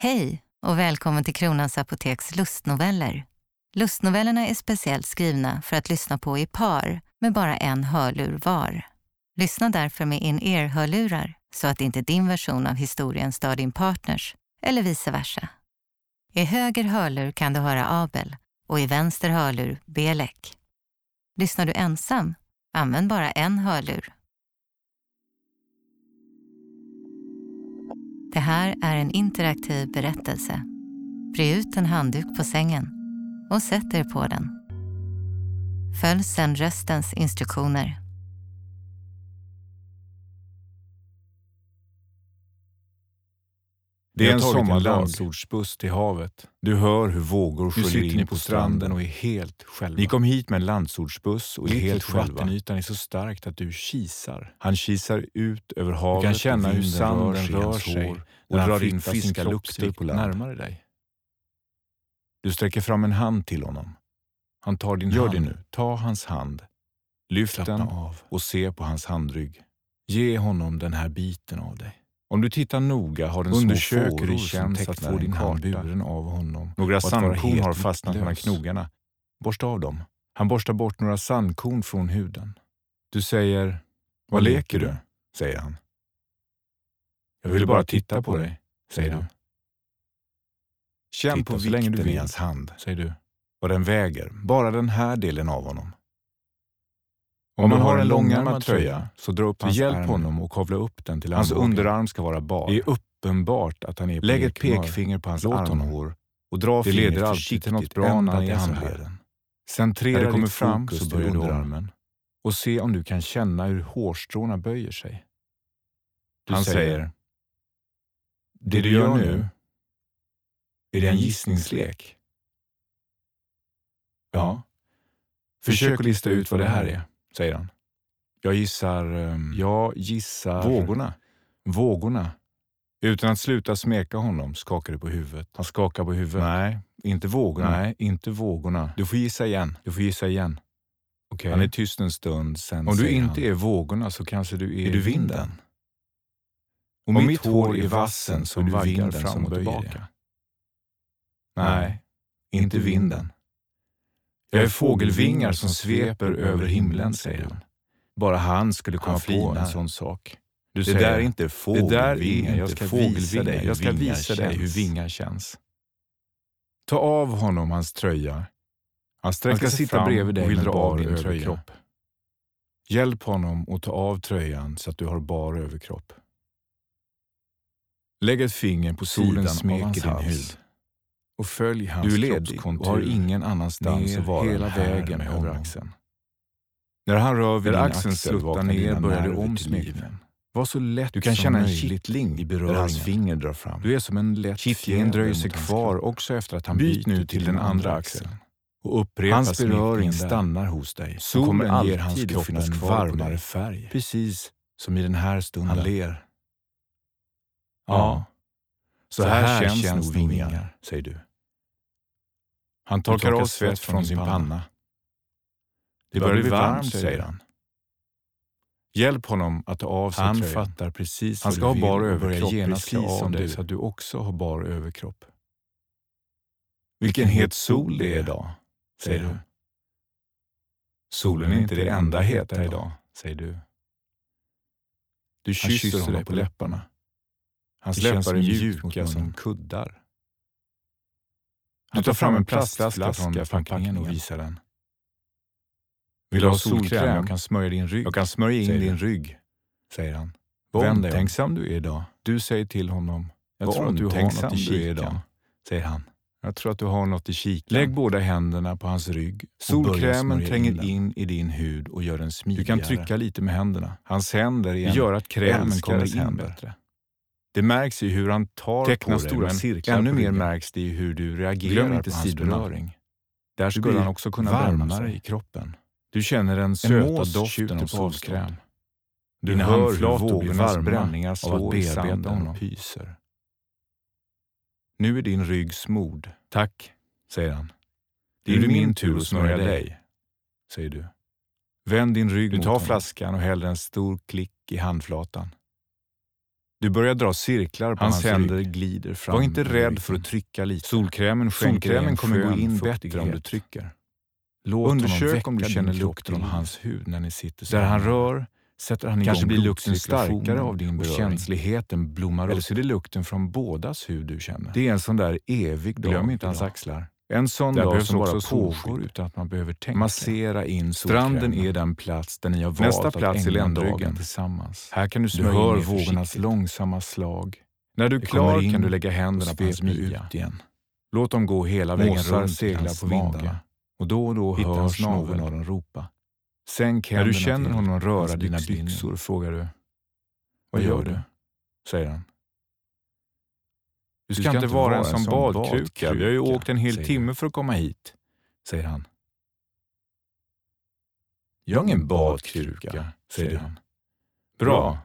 Hej och välkommen till Kronans Apoteks lustnoveller. Lustnovellerna är speciellt skrivna för att lyssna på i par med bara en hörlur var. Lyssna därför med in-ear-hörlurar så att inte din version av historien stör din partners eller vice versa. I höger hörlur kan du höra Abel och i vänster hörlur Belek. Lyssnar du ensam? Använd bara en hörlur. Det här är en interaktiv berättelse. Bre ut en handduk på sängen och sätt er på den. Följ sedan röstens instruktioner. Det är en Vi har tagit en sommardag. landsortsbuss till havet. Du hör hur vågor sköljer in på stranden och är helt själva. Ni kom hit med en landsortsbuss och är helt för själva. vattenytan är så starkt att du kisar. Han kisar ut över Du havet kan känna hur sanden rör sig och drar in fiska lukter på land. närmare dig. Du sträcker fram en hand till honom. Han tar din Gör hand. det nu. Ta hans hand. Lyft Slappna den av. och se på hans handrygg. Ge honom den här biten av dig. Om du tittar noga har den små Undersök fåror som tecknar din hand buren av honom. Några sandkorn har fastnat mellan knogarna. Borsta av dem. Han borstar bort några sandkorn från huden. Du säger Vad leker du? säger han. Jag ville bara titta på dig, säger han. Känn på du vikten i vill. hans hand, säger du. Vad den väger, bara den här delen av honom. Om, man har en långärmad tröja, så dra upp så hans hjälp hjälp honom och kavla upp den till Hans hans underarm ska vara bar. Det är uppenbart att han är Lägg ett pekfinger på hans Låt armhår och dra Det fingret leder alltid till något bra när i är så här. Centrera När det kommer fram så börjar du underarmen. och se om du kan känna hur hårstråna böjer sig. Du han säger, säger, det du gör nu, är det en gissningslek? Ja. Försök att lista ut vad det här är, säger han. Jag gissar... ehm, jag gissar... Vågorna. Vågorna. Utan att sluta smeka honom skakar du på huvudet. Han skakar på huvudet. Nej, inte vågorna. Nej, inte vågorna. Du får gissa igen. Du får gissa igen. Okej. Han är tyst en stund, sen Om du inte han, är vågorna så kanske du är, Är du vinden. Om, Om mitt hår är vassen så är du vinden fram och tillbaka. Nej, inte vinden. Jag är fågelvingar som sveper över himlen, säger han. Bara han skulle komma Han på en sån sak. Du det säger, där är inte det fågelvingar. där jag ska visa dig, jag ska Vingar visa dig hur vingar känns. Ta av honom hans tröja. Han sträcker ska sig sitta fram bredvid dig med bar överkropp. Hjälp honom att ta av tröjan så att du har bar överkropp. Lägg ett finger på Solen sidan av smeker hans din hals. hud. Och följ hans Du är ledig och har ingen annanstans ner att vara hela vägen över honom. axeln. När han rör vid När din axeln axel sluttar ner börjar det nerver om smekningen. Var så lätt Du kan som känna en kittling i där hans beröringen. finger drar fram. Du är som en lätt Kittling fjäder dröjer sig hans kvar också efter att han Byt nu till den andra axeln. Och upprepa Hans beröring stannar hos dig. Solen kommer ger alltid hans att kropp en varmare färg. Precis Som i den här stunden. Han ler. Ja, så, här, känns, nog vingar. säger du. Han torkar av svett från sin panna. Det börjar bli varmt, säger han. Hjälp honom att ta av sig Han tröjan. fattar precis Han ska ha bar överkropp genast precis som du. så att du också har bar överkropp. Vilken het sol det är idag, säger du. Solen är inte det enda heta idag, säger du. Du kysser, kysser honom på läpparna. Hans läppar är mjuka som kuddar. Du tar fram en plastflaska från förpackningen och visar den. Vill du ha solkräm? Jag kan smörja din rygg. Jag kan smörja in din rygg, säger han. Vad omtänksam du är idag. Du säger till honom. Jag tror att du har något i kikan, idag. säger han. Jag tror att du har något i kikan. Lägg båda händerna på hans rygg. Solkrämen tränger in i din hud och gör den smidigare. Du kan trycka lite med händerna. Hans händer är gör att krämen kommer in bättre. Det märks i hur han tar Teckna på stora men cirklar ännu mer märks det i hur du reagerar Glöm inte på hans beröring. Där Du skulle han också kunna varmare i kroppen. Du känner den söta doften av solkräm. Du Dina hör hur vågornas bränningar slår i sanden och pyser. Nu är din rygg smord. Tack, säger han. Det är nu min tur att smörja dig, säger du. Vänd din rygg Du mot tar honom. flaskan och häller en stor klick i handflatan. Du börjar dra cirklar på Hans hans, händer rygg. glider fram. Var inte rädd för att trycka lite. Solkrämen skänker Solkrämen en kommer gå in bättre om du trycker. Låt Undersök om du känner lukten av hans hud när ni sitter så Där han rör sätter han Kanske blir lukten starkare av din och beröring. känsligheten blommar Eller upp. så är det lukten från bådas hud du känner. Det är en sån där evig dag. Glöm inte hans axlar. En sån Där dag som bara pågår utan att man behöver tänka. Massera in Stranden är den plats där ni har valt Nästa att plats är ägna dagen tillsammans. Här kan du Du smörja hör in er vågornas långsamma slag. När du är klar in kan du lägga händerna på hans midja. ut igen. Låt dem gå hela vägen Måsar runt seglar segla på vindarna. Och då och då Hittar hörs någon av dem ropa. Sänk När du känner honom röra dina byxor frågar du. Vad gör du? säger han. Du Du ska, inte vara en sån badkruka. Vi har ju åkt en hel timme för att komma hit, säger han. Jag är ingen badkruka, säger han. Bra.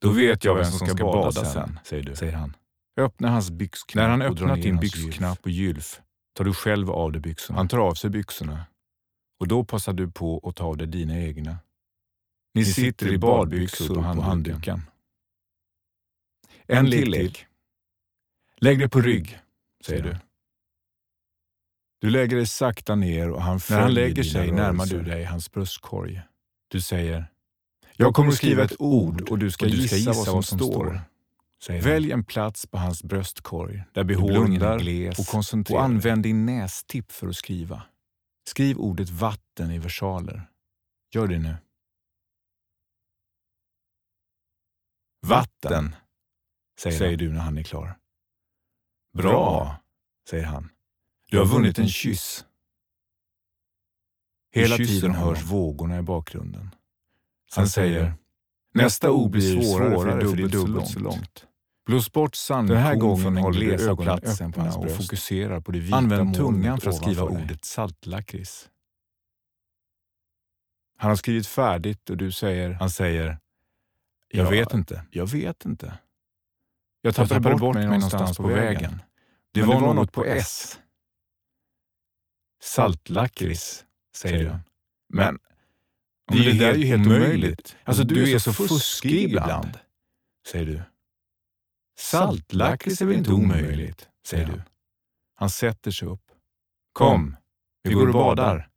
Då vet jag vem som ska bada sen, säger du. säger han. Öppna hans byxknapp När han öppnat din byxknapp och gylf tar du själv av dig byxorna. Han tar av sig byxorna och då passar du på att ta av dig dina egna. Ni sitter i badbyxor på handduken. En lek. Lägg dig på rygg, säger du. Du lägger dig sakta ner och han När följer han lägger sig närmar du dig hans bröstkorg. Du säger Jag kommer att skriva ett ord och du ska, och du gissa, vad som står. säger Välj en plats på hans bröstkorg där behåringen är gles och koncentrera och använd din nästipp för att skriva. Skriv ordet vatten i versaler. Gör det nu. Vatten, säger, säger du när han är klar. Bra, säger han. Du har vunnit en kyss. Hela tiden hörs vågorna i bakgrunden. Han säger, nästa ord blir svårare, för det är dubbelt, så långt. Blås bort sandkorn Den här gången håller du glesa ögonen platsen på hans och fokuserar på det vita Använd tungan för att skriva ordet saltlakrits. Han har skrivit färdigt och du säger, han säger, jag Ja, vet inte, jag vet inte. Jag tappade tappade bort bort mig mig någonstans på vägen. Det var något på S. Saltlakrits, säger du. Men Men det där är ju helt omöjligt. Alltså du, är så fuskig ibland, säger du. Saltlakrits är väl inte omöjligt, säger du. Han sätter sig upp. Kom, vi går och badar,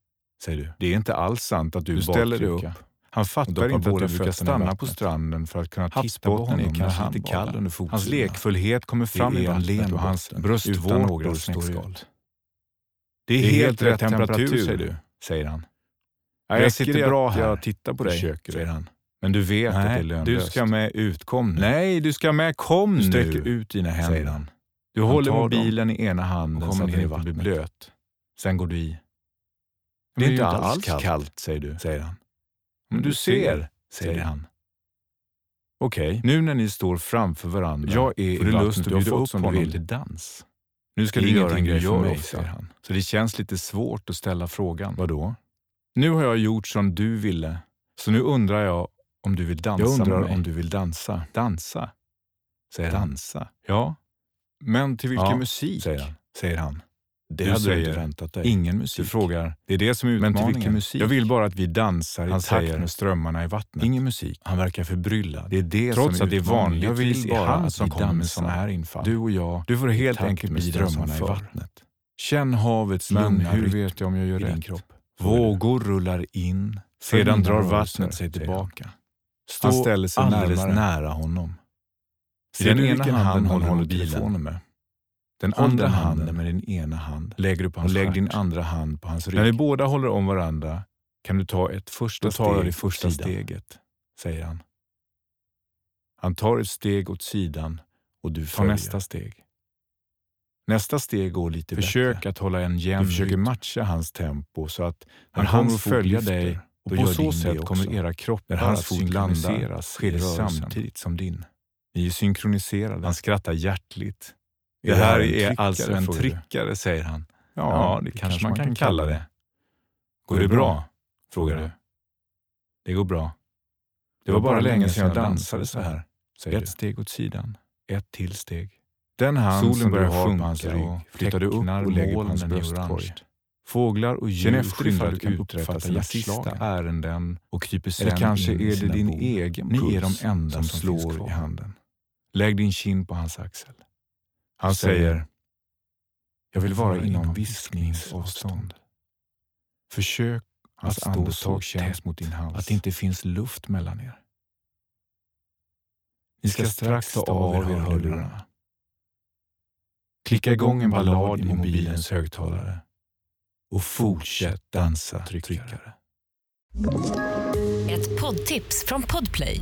säger du. Det är inte alls sant att du, Du ställer dig upp. Han fattar inte att du brukar stanna på stranden för att kunna titta på Havsbotten är honom när kanske han lite kall under fotsulorna. Hans lekfullhet kommer fram Det i vattnet och hans bröstvårtor står ut. Det är helt rätt temperatur, säger du, säger han. Ja, jag sitter det bra här. jag tittar på dig, försöker säger han. Men du vet att det är Nej, lönlöst. du ska med ut. Kom nu. Nej, du ska med. Kom nu. sträcker ut dina händer. säger han. Du Han håller tar dem mobilen i ena handen och så att den inte blir blöt. Sen går du i. Det är inte alls kallt, säger du, säger han. Men du ser, säger han. Okej, nu när ni står framför varandra Jag är får du lust att bjuda upp honom vill. till dans. Nu ska du göra en grej för mig, säger han. Så det känns lite svårt att ställa frågan. Vadå? Nu har jag gjort som du ville, så nu undrar jag om du vill dansa Jag undrar med mig. om du vill dansa. Dansa, säger han. Dansa? Ja, men till vilken Ja, musik? säger han. säger han. Det Du hade du säger inte väntat dig. Ingen musik. Du frågar, det är det som är Men till utmaningen. vilken musik? Jag vill bara att vi dansar i Han takt säger, med strömmarna i vattnet. Ingen musik. Han verkar förbryllad. Det är det Trots som är att det är utmaningen. vanligtvis Jag vill är bara han att som kommer med sådana här infall. Du och jag. Du får helt takt enkelt med bli strömmarna i vattnet. Känn havets Men lugna hur vet jag om jag gör rätt? kropp. Du. Vågor rullar in, sedan drar vattnet sig tillbaka. Stå Han ställer sig alldeles alldeles nära honom. Ser du vilken hand han håller telefonen med? Den Håll andra den handen handen med din ena hand Lägger du på och hans lägg stjärt. din andra hand på hans rygg. När ni båda håller om varandra kan du ta ett första Då tar steg det första sidan, steget. säger han. Han tar ett steg åt sidan och du tar nästa steg. Nästa steg går lite Försök bättre. att hålla en jämn Du försöker matcha hans tempo så att När han fot följer lyfter, dig och på så sätt kommer era kroppar När hans att fot landar synkroniseras sker i det rörelsen. samtidigt som din. Ni är synkroniserade. Han skrattar hjärtligt. Det det här är alltså en trickare, säger han. Ja, det kanske man kan kalla det. Går det bra? frågar du. Det går bra. Det var bara länge sedan jag dansade så här, säger Ett du. steg åt sidan. Ett till steg. Den hand Solen som börjar du har på hans rygg flyttar du upp och lägger på hans bröstkorg. Fåglar och djur efter skyndar du kan uträtta sina sista ärenden och kryper sen Eller kanske in är det din bon. egen Ni är puls de enda som som slår i handen. Lägg din kind på hans axel. Han säger, jag vill vara inom viskningsavstånd. Försök att andetag känns mot din hals. Att det inte finns luft mellan er. Ni ska strax ta av er hörlurarna. Klicka igång en ballad i mobilens högtalare och fortsätt dansa tryckare. Ett poddtips från Podplay.